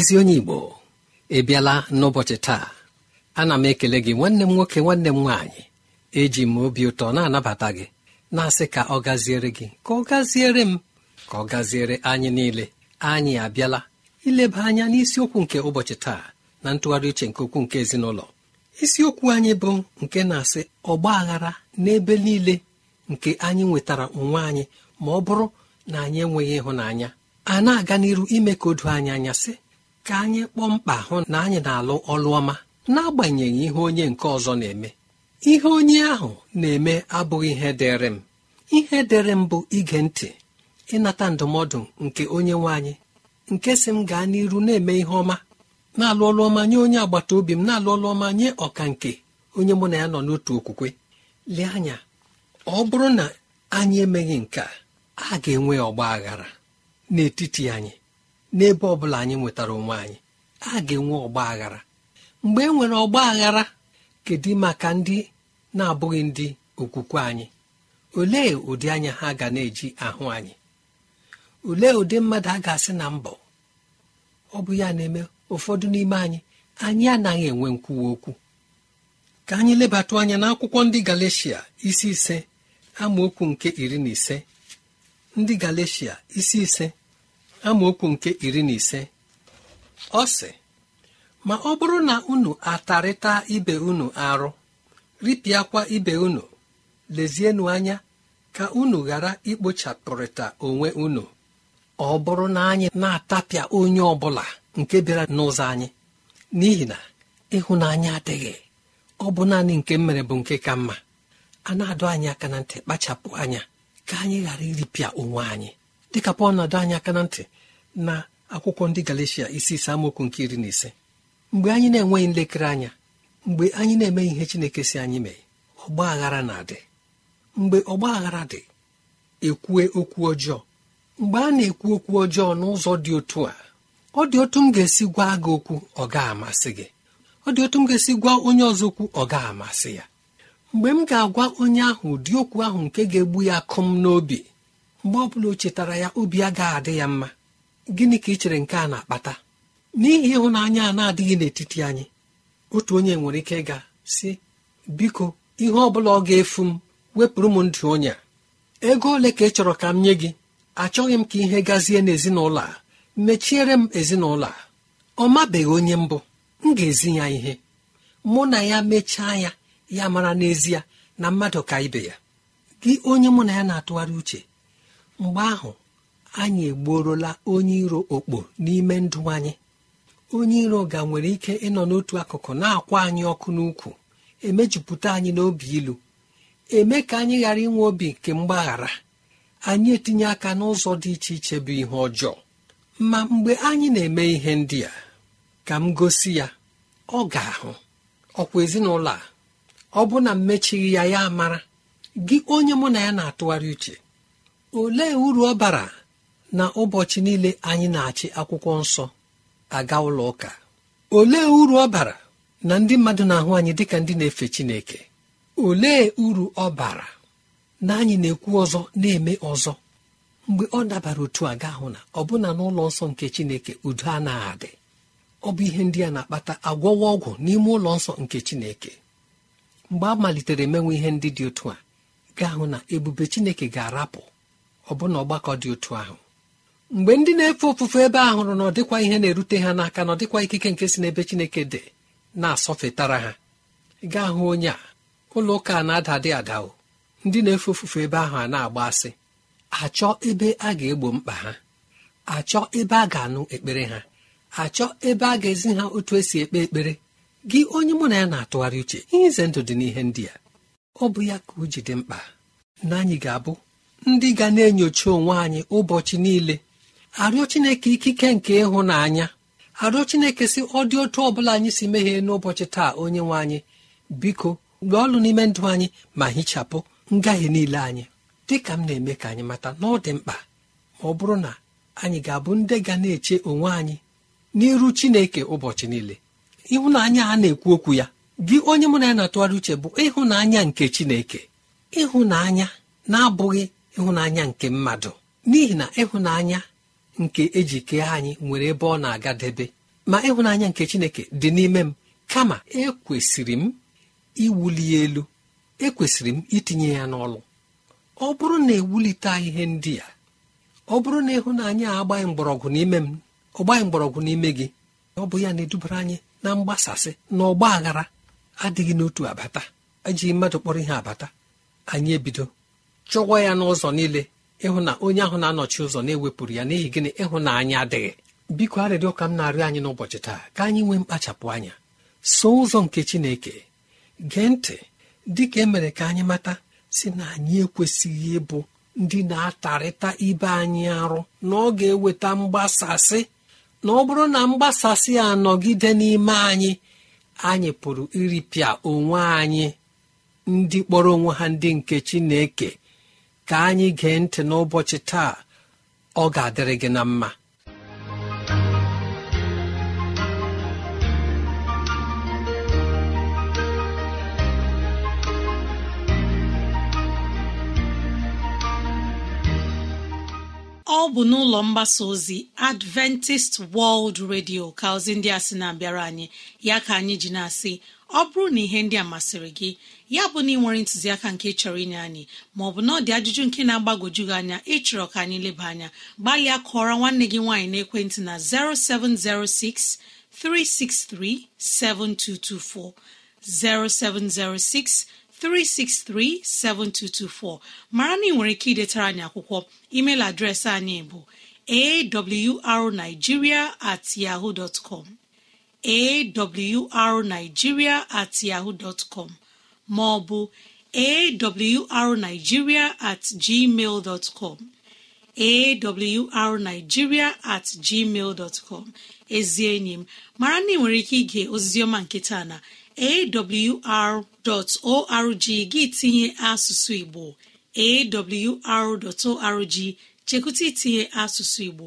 Ezi onye igbo ebiala n'ụbọchị taa ana m ekele gị nwanne m nwoke nwanne m nwaanyị. Eji m obi ụtọ na-anabata gị na-asị ka ọ gaziere gị ka ọ gaziere m ka ọ gaziere anyị niile. Anyị abịala ileba anya n'isiokwu nke ụbọchị taa na ntụgharị uche nke okwu nke ezinụlọ. Isiokwu anyị bụ nke na-asị ọgba aghara n'ebe niile nke anyị nwetara onwe anyị ma ọ bụrụ na anyị enweghị ịhụnanya. A na-aga n'iru ime ka o anyị anya sị ka anyị kpọọ mkpa hụ na anyị na-alụ ọlụ ọma n'agbanyeghị ihe onye nke ọzọ na-eme. Ihe onye ahụ na-eme abụghị ihe dịrị m. Ihe dịrị m bụ ige ntị ịnata ndụmọdụ nke onye nwe anyị nke si m gaa n'iru na-eme ihe ọma na-alụ ọlụ ọma nye onye agbata obi m na-alụ ọlụ ọma nye ọka nke onye mụ na ya nọ n'otu okwukwe. Lee anya ọ bụrụ na anyị emeghị nke a ga-enwe ọgba aghara n'etiti anyị. N'ebe ọ bụla anyị nwetara onwe anyị a ga-enwe ọgba aghara mgbe e nwere ọgba aghara kedu maka ndị na-abụghị ndị okwukwe anyị? Olee ụdị anya ha ga na-eji ahụ anyị? Olee ụdị mmadụ a ga-asị na mbọ? Ọ bụ ya na-eme ụfọdụ n'ime anyị anyị anaghị enwe nkwuwa okwu. Ka anyị lebatụ anya n'akwụkwọ ndị Galeshia isi ise amaokwu nke iri na ise. Ndị Galeshia isi ise. Amaokwu nke iri na ise. Ọ sị ma ọ bụrụ na unu atarịta ibe unu arụ ripịakwa ibe unu lezienụ anya ka unu ghara ikpochapụrịta onwe unu. Ọ bụrụ na anyị na-atapịa onye ọ bụla nke bịara n'ụzọ anyị n'ihi na ịhụnanya adịghị. Ọ bụ naanị nke mere bụ nke ka mma. A na-adọ anyị aka na ntị kpachapụ anya ka anyị ghara iripịa onwe anyị. Dịka pọl na-adọ anyị aka na ntị na akwụkwọ ndị galacia isi ise amaokwu nke iri na ise. Mgbe anyị na-enweghị nlekere anya mgbe anyị na-eme ihe chineke si anyị mee ọgba aghara na-adị. Mgbe ọgba aghara dị ekwue okwu ọjọọ. Mgbe a na-ekwu okwu ọjọọ n'ụzọ dị otu a ọ dị otu m ga-esi gwa gị okwu ọ ga-amasị gị. Ọ dị otu m ga-esi gwa onye ọzọ okwu ọ ga-amasị ya. Mgbe m ga-agwa onye ahụ ụdị okwu ahụ nke ga-egbu ya akụm n'obi mgbe ọ bụla o chetara ya obi agaghị adị ya mma. Gịnị ka ị chere nke a na-akpata? N'ihi ịhụnanya a na-adịghị n'etiti anyị otu onye nwere ike ịga si biko ihe ọ bụla ọ ga-efu m wepụrụ m ndụ onye ego ole ka ị chọrọ ka m nye gị? Achọghị m ka ihe gazie n'ezinụlọ a. Mechiere m ezinụlọ a. Ọ mabeghị onye mbụ. M ga-ezi ya ihe. Mụ na ya mechaa ya ya mara n'ezie na mmadụ ka ibe ya. Gị onye mụ na ya na-atụgharị uche mgbe ahụ anyị egborola onye iro okpo n'ime ndụ anyị. Onye iro ga nwere ike ịnọ n'otu akụkụ na-akwa anyị ọkụ n'ukwu emejupụta anyị n'obi ilu eme ka anyị ghara inwe obi nke mgbaghara. Anyị etinye aka n'ụzọ dị iche iche bụ ihe ọjọọ. Ma mgbe anyị na-eme ihe ndị a ka m gosi ya ọ ga-ahụ. Ọkwa ezinụlọ a ọ bụ na mmechighị ya ya mara gị onye mụ na ya na-atụgharị uche olee uru ọ bara na ụbọchị niile anyị na-achị akwụkwọ nsọ aga ụlọ ụka? Olee uru ọ bara na ndị mmadụ na-ahụ anyị dịka ndị na-efe Chineke? Olee uru ọ bara na anyị na-ekwu ọzọ na-eme ọzọ? Mgbe ọ dabara otu a ga-ahụ na ọbụna n'ụlọ nsọ nke Chineke udo anaghị adị ọ bụ ihe ndị a na-akpata agwọwa ọgwụ n'ime ụlọ nsọ nke Chineke. Mgbe a malitere emenwe ihe ndị dị otu a ga-ahụ na ebube Chineke ga-arapụ. Ọbụna ọgbakọ dị otu ahụ. Mgbe ndị na-efe ofufe ebe a hụrụ na ọ dịkwa ihe na-erute ha n'aka na ọ dịkwa ikike nke si n'ebe Chineke dị na-asọfetara ha. Gaa hụ onye a ụlọ ụka na-ada dị ada o. Ndị na-efe ofufe ebe ahụ a na-agba asị achọ ebe a ga-egbo mkpa ha. Achọ ebe a ga-anụ ekpere ha. Achọ ebe a ga-ezi ha otu esi ekpe ekpere. Gị onye mụ na ya na-atụgharị uche ihe ize ndụ dị n'ihe ndị a. Ọ bụ ya ka o ji dị mkpa. Na anyị ga-abụ ndị ga na-enyocha onwe anyị ụbọchị niile. Arịọ Chineke ikike nke ịhụnanya. Arịọ Chineke si ọ dị otu ọ bụla anyị si meghee n'ụbọchị taa onye nwe anyị. Biko gbe ọlụ n'ime ndụ anyị ma hichapụ ngahie niile anyị. Dị ka m na-eme ka anyị mata na ọ dị mkpa ma ọ bụrụ na anyị ga-abụ ndị ga na-eche onwe anyị n'iru Chineke ụbọchị niile. Ịhụnanya a na-ekwu okwu ya gị onye mụ na ya na-atụgharị uche bụ ịhụnanya nke Chineke. Ịhụnanya na-abụghị ịhụnanya nke mmadụ. N'ihi na ịhụnanya nke eji kee anyị nwere ebe ọ na-agadebe ma ịhụnanya nke Chineke dị n'ime m kama ekwesịrị m iwuli elu. Ekwesịrị m itinye ya n'ọlụ. Ọ bụrụ na ewulite ihe ndị a ọ bụrụ na ịhụnanya agbaghị mgbọrọgwụ n'ime m ọ gbaghị mgbọrọgwụ n'ime gị ọ bụ ya na-edubara anyị na mgbasasị na ọgba aghara adịghị n'otu abata. Ejighị mmadụ kpọrọ ihe abata. Anyị ebido chọwa ya n'ụzọ niile ịhụ na onye ahụ na-anọchi ụzọ na-ewepụrụ ya n'ihi gịnị? Ịhụnanya adịghị. Biko arịrịọ ka m na-arịọ anyị n'ụbọchị taa ka anyị nwee mkpachapụ anya. So ụzọ nke Chineke gee ntị dị ka emere ka anyị mata si na anyị ekwesịghị ịbụ ndị na-atarịta ibe anyị arụ na ọ ga-eweta mgbasasị. Na ọ bụrụ na mgbasasị a nọgide n'ime anyị anyị pụrụ iripịa onwe anyị ndị kpọrọ onwe ha ndị nke Chineke ka anyị gee ntị n'ụbọchị taa ọ ga-adịrị gị na mma. Ọ bụ n'ụlọ mgbasa ozi adventist world radio ka ozi ndị a sị na-abịara anyị. Ya ka anyị ji na-asị ọ bụrụ na ihe ndị a masịrị gị ya bụ na ị nwere ntụziaka nke chọrọ inye anyị maọbụ na ọ dị ajụjụ nke na-agbagwoju gị anya ịchọrọ ka anyị leba anya gbalịa kọọrọ nwanne gị nwaanyị n'ekwentị na 0706 363 7224 0706 363-7224 mara na ị nwere ike idetara anyị akwụkwọ email adreesị anyị bụ awrnigeria at yahoo dot com awrnigeria at yahoo dot com. Ma ọ bụ awrnigeria at gmail awrnigeria at gmail dot com. Ezi enyi m mara na ị nwere ike ige oziziọma nke taa na awr.org gị tinye asụsụ Igbo awr.org chekwụta itinye asụsụ igbo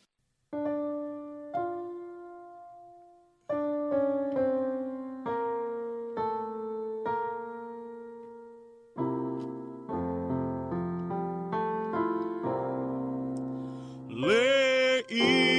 Asụrụ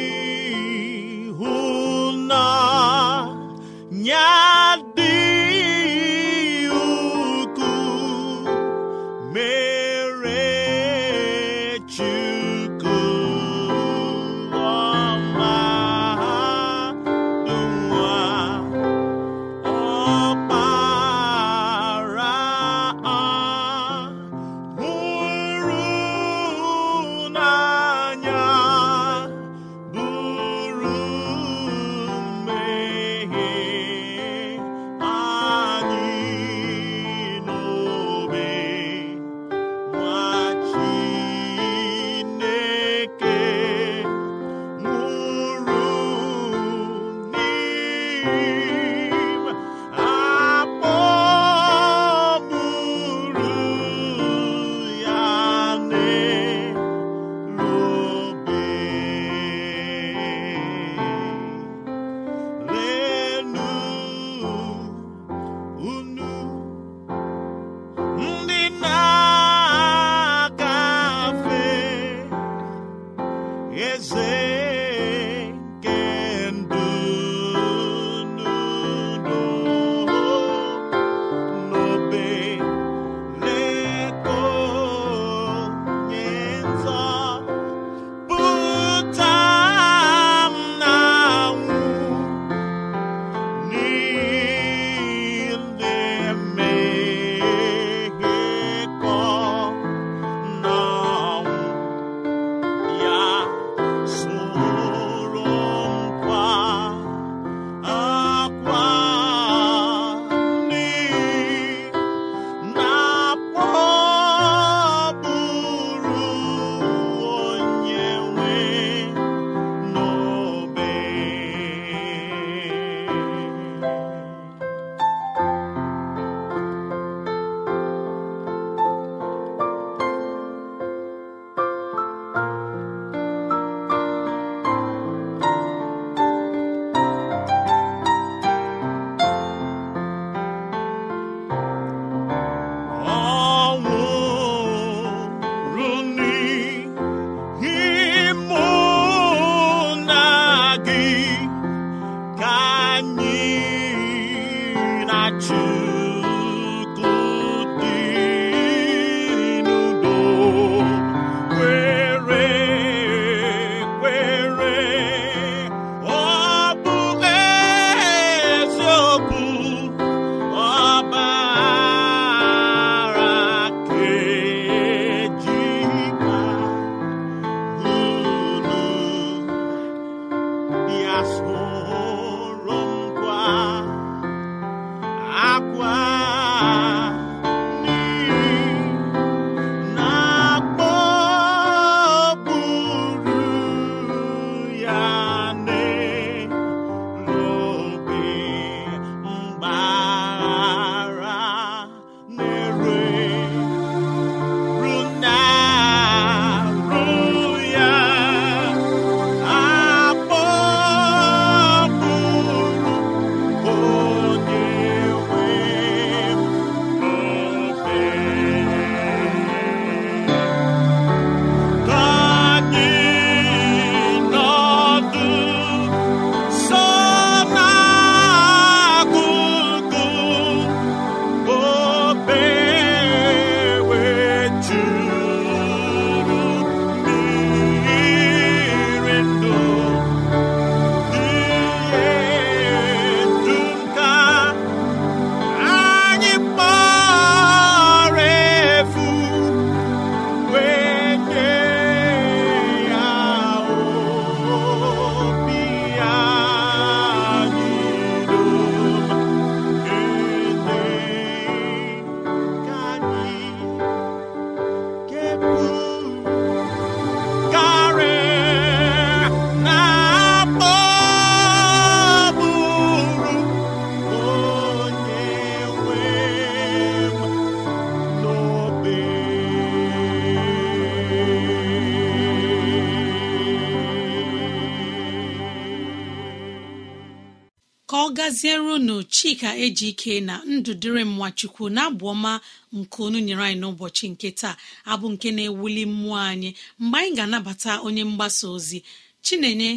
gaziere unu chika eji ike na ndụ dịrị m nwachukwu na abụ ọma nke unu nyere anyị n'ụbọchị nke taa. Abụ nke na-ewuli mmụọ anyị. Mgbe anyị ga-anabata onye mgbasa ozi chinenye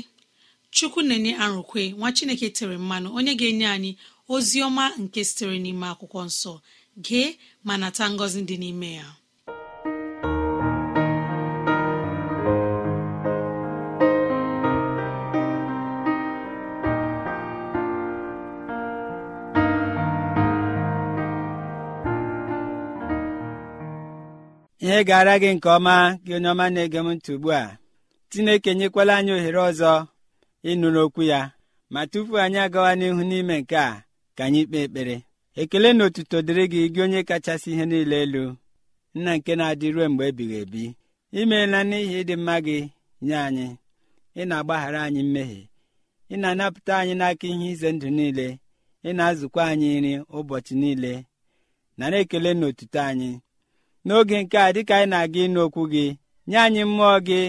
chukwu na-enye arụkwe nwa chineke tere mmanụ onye ga-enye anyị ozi ọma nke sitere n'ime akwụkwọ nsọ. Gee ma nata ngọzi dị n'ime ya. Ihe gara gị nke ọma gị onye ọma na-ege m ntị ugbu a. Chineke nyekwala anyị ohere ọzọ ịnụ n'okwu ya ma tupu anyị agawa n'ihu n'ime nke a ka anyị kpee ekpere. Ekele na otuto dịrị gị gị onye kachasị ihe niile elu nna nke na-adị ruo mgbe ebighị ebi. Imeela n'ihi ịdị mma gị nye anyị. Ị na-agbaghara anyị mmehie. Ị na-anapụta anyị n'aka ihe ize ndụ niile. Ị na-azụkwa anyị nri ụbọchị niile. Nara ekele na otuto anyị. N'oge nke a dịka anyị na-aga ịnụ okwu gị nye anyị mmụọ gị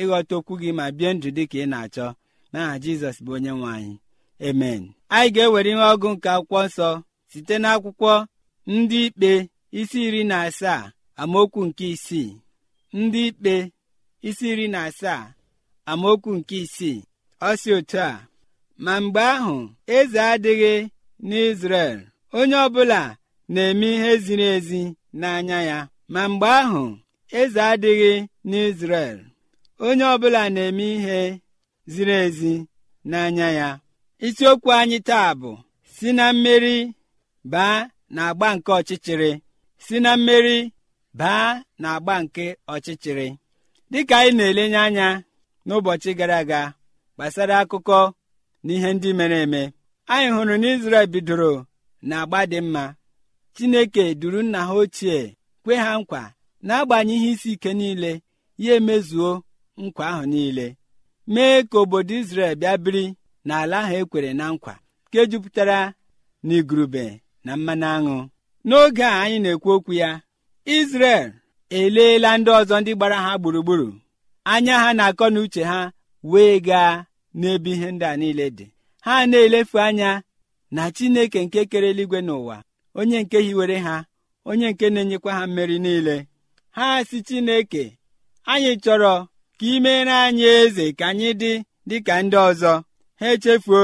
ịghọta okwu gị ma bie ndụ dị ka ị na-achọ. N'aha jizọs bụ onye nwe anyị. Emen anyị ga-ewere ihe ọgụ nke akwụkwọ nsọ site n'akwụkwọ ndị ikpe isi iri na asaa amaokwu nke isii. Ndị ikpe isi iri na asaa amaokwu nke isii. Ọ si otu a ma mgbe ahụ eze adịghị n'Izrel onye ọbụla na-eme ihe ziri ezi n'anya ya. Ma mgbe ahụ eze adịghị n'Izrel. Onye ọbụla na-eme ihe ziri ezi n'anya ya. Isiokwu anyị taa bụ si na mmeri baa na agba nke ọchịchịrị. Si na mmeri baa na agba nke ọchịchịrị. Dịka anyị na-elenye anya n'ụbọchị gara aga gbasara akụkọ na ihe ndị mere eme anyị hụrụ na Izrel bidoro na agba dị mma. Chineke duru nna ha ochie kwe ha nkwa n'agbanyeghị isi ike niile ya emezuo nkwa ahụ niile. Mee ka obodo Izrel bịa biri n'ala ahụ ekwere na nkwa nke jupụtara n'igurube na mmanụ aṅụ. N'oge a anyị na-ekwu okwu ya Izrel eleela ndị ọzọ ndị gbara ha gburugburu. Anya ha na-akọ na uche ha wee gaa n'ebe ihe ndị a niile dị. Ha na-elefu anya na Chineke nke kere eluigwe n'ụwa onye nke hiwere ha onye nke na-enyekwa ha mmeri niile. Ha si Chineke anyị chọrọ ka ị meere anyị eze ka anyị dị dị ka ndị ọzọ. Ha echefuo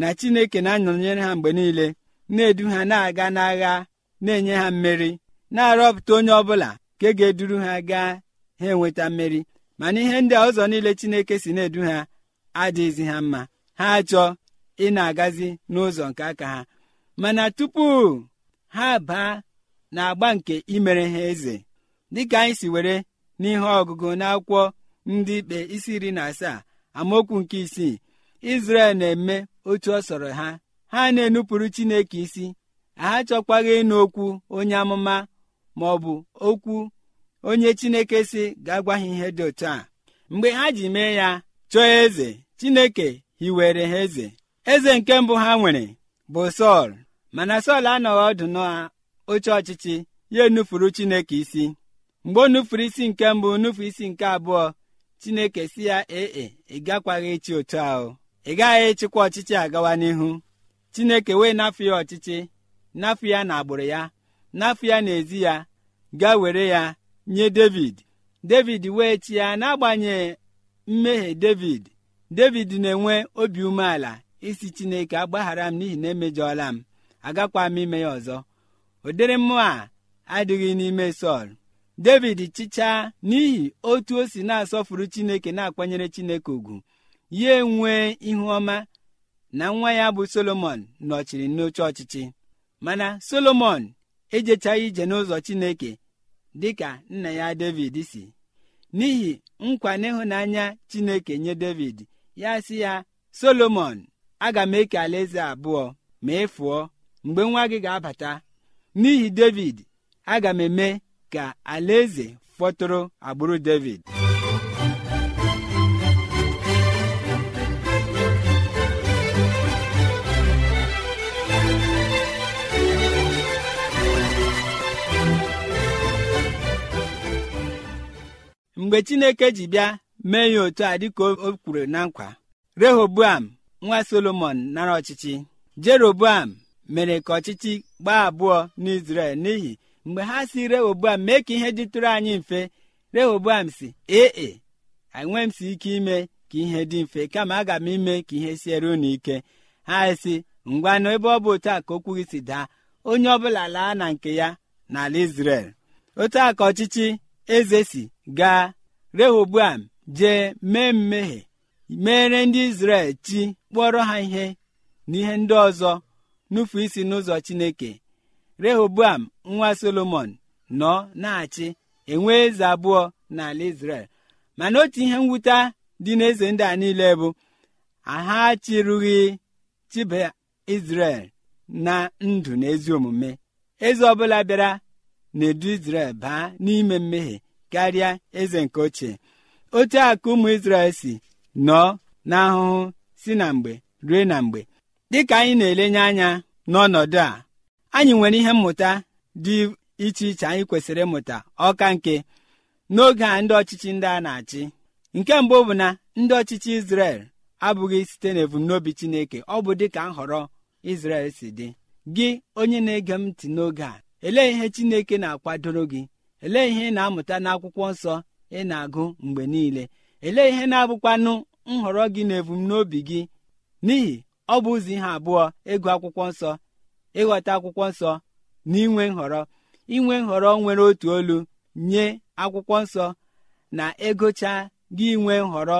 na Chineke na-anọnyere ha mgbe niile na-edu ha na-aga n'agha na-enye ha mmeri na-arọpụta onye ọbụla nke ga-eduru ha gaa ha enweta mmeri. Mana ihe ndị a ụzọ niile Chineke si na-edu ha adịghịzi ha mma. Ha achọ ị na-agazi n'ụzọ nke aka ha. Mana tupu ha baa na-agba nke imere ha eze. Dịka anyị si were n'ihe ọgụgụ n'akwụkwọ ndị ikpe isi iri na asaa amaokwu nke isii Izrel na-eme otu ọ sọrọ ha. Ha na-enupụrụ Chineke isi. Ha chọkwaghị ịnụ okwu onye amụma ma ọ bụ okwu onye Chineke si ga-agwa ha ihe dị otu a. Mgbe ha ji mee ya chọọ eze Chineke hiwere ha eze. Eze nke mbụ ha nwere bụ Sọl. Mana Sọl anọghị ọdụ oche ọchịchị ya enufuru chineke isi. Mgbe o nufuru isi nke mbụ nufu isi nke abụọ chineke si ya ee ị gakwaghị echi otu ahụ ị gaghị echịkwa ọchịchị agawa n'ihu. Chineke wee nafụ ya ọchịchị nafụ ya na agbụrụ ya nafụ ya n'ezi ya gaa were ya nye david. David wee chi ya n'agbanyeghị mmehie david david na-enwe obi umeala isi chineke agbaghara m n'ihi na emejọọla m agakwa m ime ya ọzọ. Ụdịrị mmụọ a adịghị n'ime sọl. David chichaa n'ihi otu o si na-asọfuru chineke na-akwanyere chineke ugwu ya enwee ihu ọma na nwa ya bụ solomon nọchiri n'oche ọchịchị. Mana solomon ejechaghị ije n'ụzọ chineke dịka nna ya david si. N'ihi nkwa n'ịhụnanya chineke nye david ya sị ya solomon aga m eke alaeze abụọ ma ị fụọ. Mgbe nwa gị ga-abata n'ihi david aga m eme ka alaeze fọtụrụ agbụrụ david. Mgbe chineke ji bịa mee ya otu a dịka o kwuru na nkwa rehoboam nwa solomon nara ọchịchị. Jeroboam mere ka ọchịchị gbaa abụọ n'izrel n'ihi mgbe ha si rehoboam mee ka ihe dịtụrụ anyị mfe rehoboam si ee enwe m si ike ime ka ihe dị mfe kama aga m ime ka ihe siere unu ike. Ha si ngwanụ ebe ọ bụ otu a ka okwu gị si daa. Onye ọbụla laa na nke ya n'ala izrel. Otu a ka ọchịchị eze si gaa rehoboam jee mee mmehie mere ndị izrel chi kpọrọ ha ihe na ihe ndị ọzọ. Nufu isi n'ụzọ chineke. Rehoboam nwa solomon nọ na-achị enwe eze abụọ n'ala izrel. Mana otu ihe mwute dị n'eze ndị a niile bụ ha chịrụghị chiba izrel na ndụ na ezi omume. Eze ọbụla bịara na-edu izrel baa n'ime mmehie karịa eze nke ochie. Otu a ka ụmụ izrel si nọọ n'ahụhụ si na mgbe rue na mgbe. Dịka anyị na-elenye anya n'ọnọdụ a anyị nwere ihe mmụta dị iche iche anyị kwesịrị ịmụta ọka nke n'oge a ndị ọchịchị ndị a na-achị. Nke mbụ bụ na ndị ọchịchị Izrel abụghị site n'ebumnobi Chineke ọ bụ dịka nhọrọ Izrel si dị. Gị onye na-ege m ntị n'oge a elee ihe Chineke na-akwadoro gị? Elee ihe ị na-amụta n'akwụkwọ nsọ ị na-agụ mgbe niile? Elee ihe na-abụkwanụ nhọrọ gị na ebumnobi gị? N'ihi ọ bụ ụzọ ihe abụọ ịgụ akwụkwọ nsọ ịghọta akwụkwọ nsọ na inwe nhọrọ. Inwe nhọrọ nwere otu olu nye akwụkwọ nsọ na egocha gị nwee nhọrọ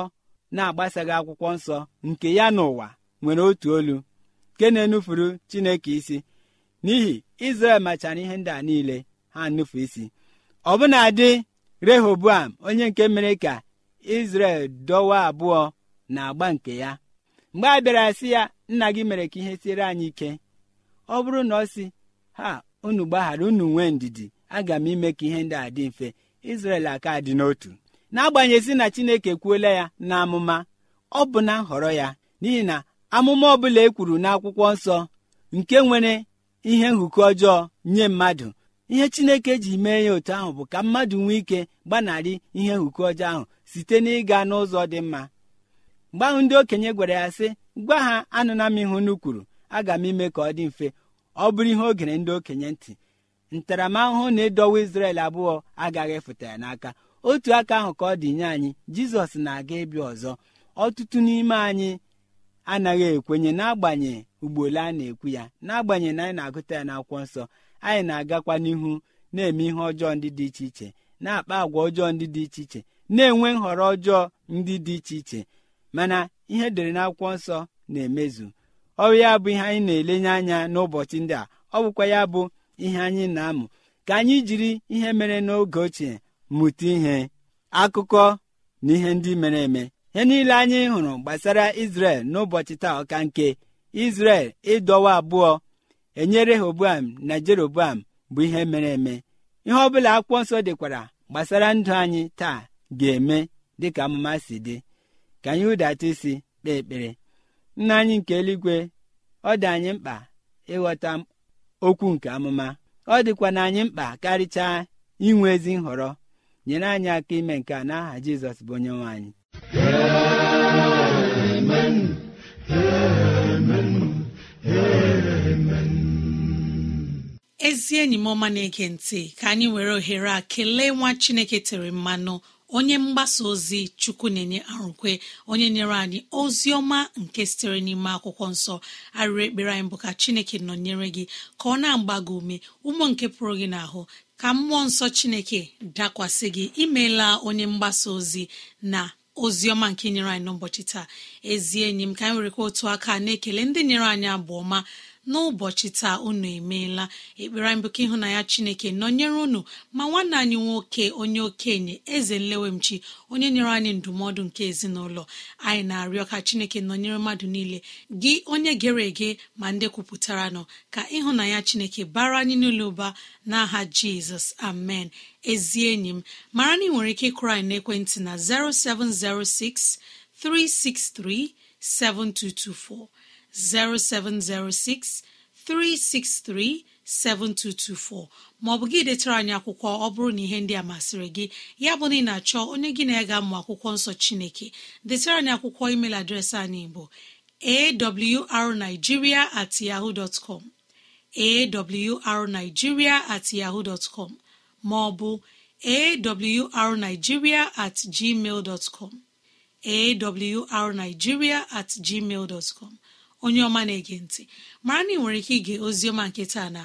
na-agbasaghị akwụkwọ nsọ nke ya n'ụwa nwere otu olu. Nke na-enufuru chineke isi. N'ihi izrel machara ihe ndị a niile ha nufu isi. Ọbụnadị rehoboam onye nke mere ka izrel dọwa abụọ na agba nke ya. Mgbe a bịara sị ya nna gị mere ka ihe siere anyị ike. Ọ bụrụ na ọ si ha unu gbaghara unu nwee ndidi aga m ime ka ihe ndị a dị mfe. Izrel aka dị n'otu. N'agbanyeghị na chineke kwuola ya na amụma ọ bụ na nhọrọ ya n'ihi na amụma ọbụla e kwuru n'akwụkwọ nsọ nke nwere ihe nhụkọ ọjọọ nye mmadụ. Ihe chineke ji mee ya otu ahụ bụ ka mmadụ nwee ike gbanarị ihe nhụkọ ọjọọ ahụ site n'ịga n'ụzọ dị mma. Mgbe ahụ ndị okenye gwara ya sị gwa ha anụna m ihu unu kwuru aga m ime ka ọ dị mfe. Ọ bụrụ ihe o gere ndị okenye ntị ntaramahụhụ na ịdọwa Izrel abụọ agaghị efụta ya n'aka. Otu aka ahụ ka ọ dị nye anyị jizọs na-aga ịbịa ọzọ. Ọtụtụ n'ime anyị anaghị ekwenye n'agbanyeghị ugboro a na-ekwu ya n'agbanyeghị na anyị na-agụta ya n'akwụkwọ nsọ. Anyị na-agakwa n'ihu na-eme ihe ọjọọ ndị dị iche iche na-akpa agwa ọjọọ ndị dị iche iche na-enwe nhọrọ ọjọọ ndị dị iche iche. Mana ihe dere n'akwụkwọ nsọ na-emezu. Ọ ya bụ ihe anyị na-elenye anya n'ụbọchị ndị a. Ọ bụkwa ya bụ ihe anyị na-amụ. Ka anyị jiri ihe mere n'oge ochie mụta ihe akụkọ na ihe ndị mere eme. Ihe niile anyị hụrụ gbasara Izrel n'ụbọchị taa ọka nke Izrel ịdọwa abụọ enyere Rehoboam na Jeroboam bụ ihe mere eme. Ihe ọbụla akwụkwọ nsọ dịkwara gbasara ndụ anyị taa ga-eme dịka amụma si dị. Ka anyị hụdata isi kpee ekpere. Nna anyị nke eluigwe ọ dị anyị mkpa ịghọta okwu nke amụma. Ọ dịkwa na anyị mkpa karịchaa inwe ezi nhọrọ. Nyere anyị aka ime nke a n'aha jizọs bụ onye nwe anyị ezi enyi m ọma na-ege ntị ka anyị were ohere a kelee nwa chineke tere mmanụ. Onye mgbasa ozi chukwu na-enye arụkwe onye nyere anyị ozi ọma nke sitere n'ime akwụkwọ nsọ. Arịrị ekpere anyị bụ ka chineke nọnyere gị ka ọ na-agba gị ume ụmụ nke pụrụ gị n'ahụ ka mmụọ nsọ chineke dakwasị gị. Imeela onye mgbasa ozi na ozi ọma nke nyere anyị n'ụbọchị taa. Ezi enyi m ka anyị werekwa otu aka na-ekele ndị nyere anyị abụ ọma. N'ụbọchị taa unu emeela. Ekpere anyị bụ ka ịhụnanya chineke nọnyere unu ma nwanne anyị nwoke onye okenye eze nlewemchi onye nyere anyị ndụmọdụ nke ezinụlọ. Anyị na-arịọ ka chineke nọnyere mmadụ niile gị onye gere ege ma ndị kwupụtara nọ ka ịhụnanya chineke bara anyị n'ụlọ ụba n'aha jizọs. Amen. Ezi enyi m mara na ị nwere ike ịkụrụ anyị n'ekwentị na 0706 363 7224 0706 363 7224 maọbụ gị detara anyị akwụkwọ ọ bụrụ na ihe ndị a masịrị gị ya bụ na ị na-achọ onye gị na-ega mmụ akwụkwọ nsọ Chineke detara anyị akwụkwọ email adreesị anyị bụ awrnigeria at yahoo dọtcọm awrnigeria at yahoo dọtcọm maọbụ awrnigeria at gmail dọtcọm awrnigeria at gmail dọtcọm onye ọma na-ege ntị. Mara na ị nwere ike ige oziọma nke taa na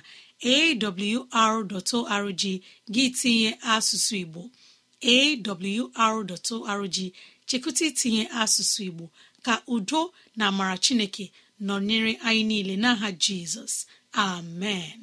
awr.org gị tinye asụsụ igbo. Awr.org chekụta itinye asụsụ igbo ka udo na amara chineke nọnyere anyị niile n'aha jizọs. Amen.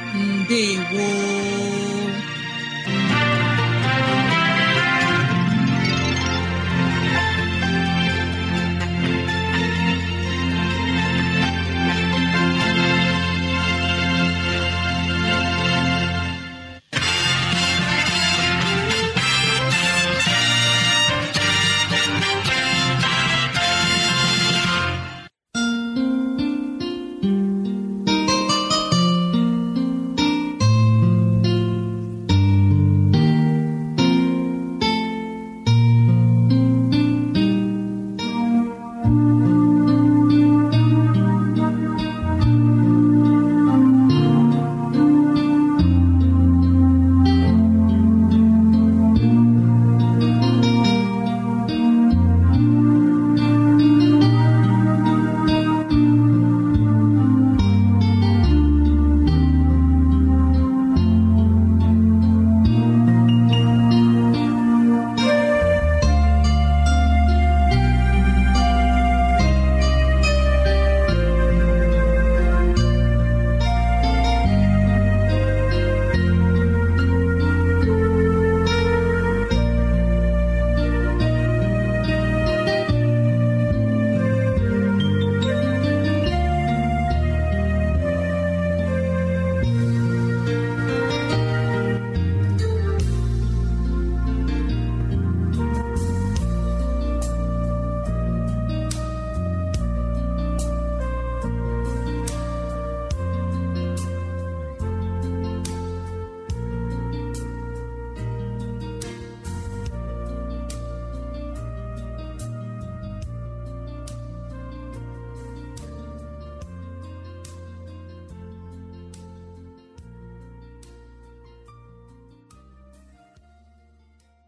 gboo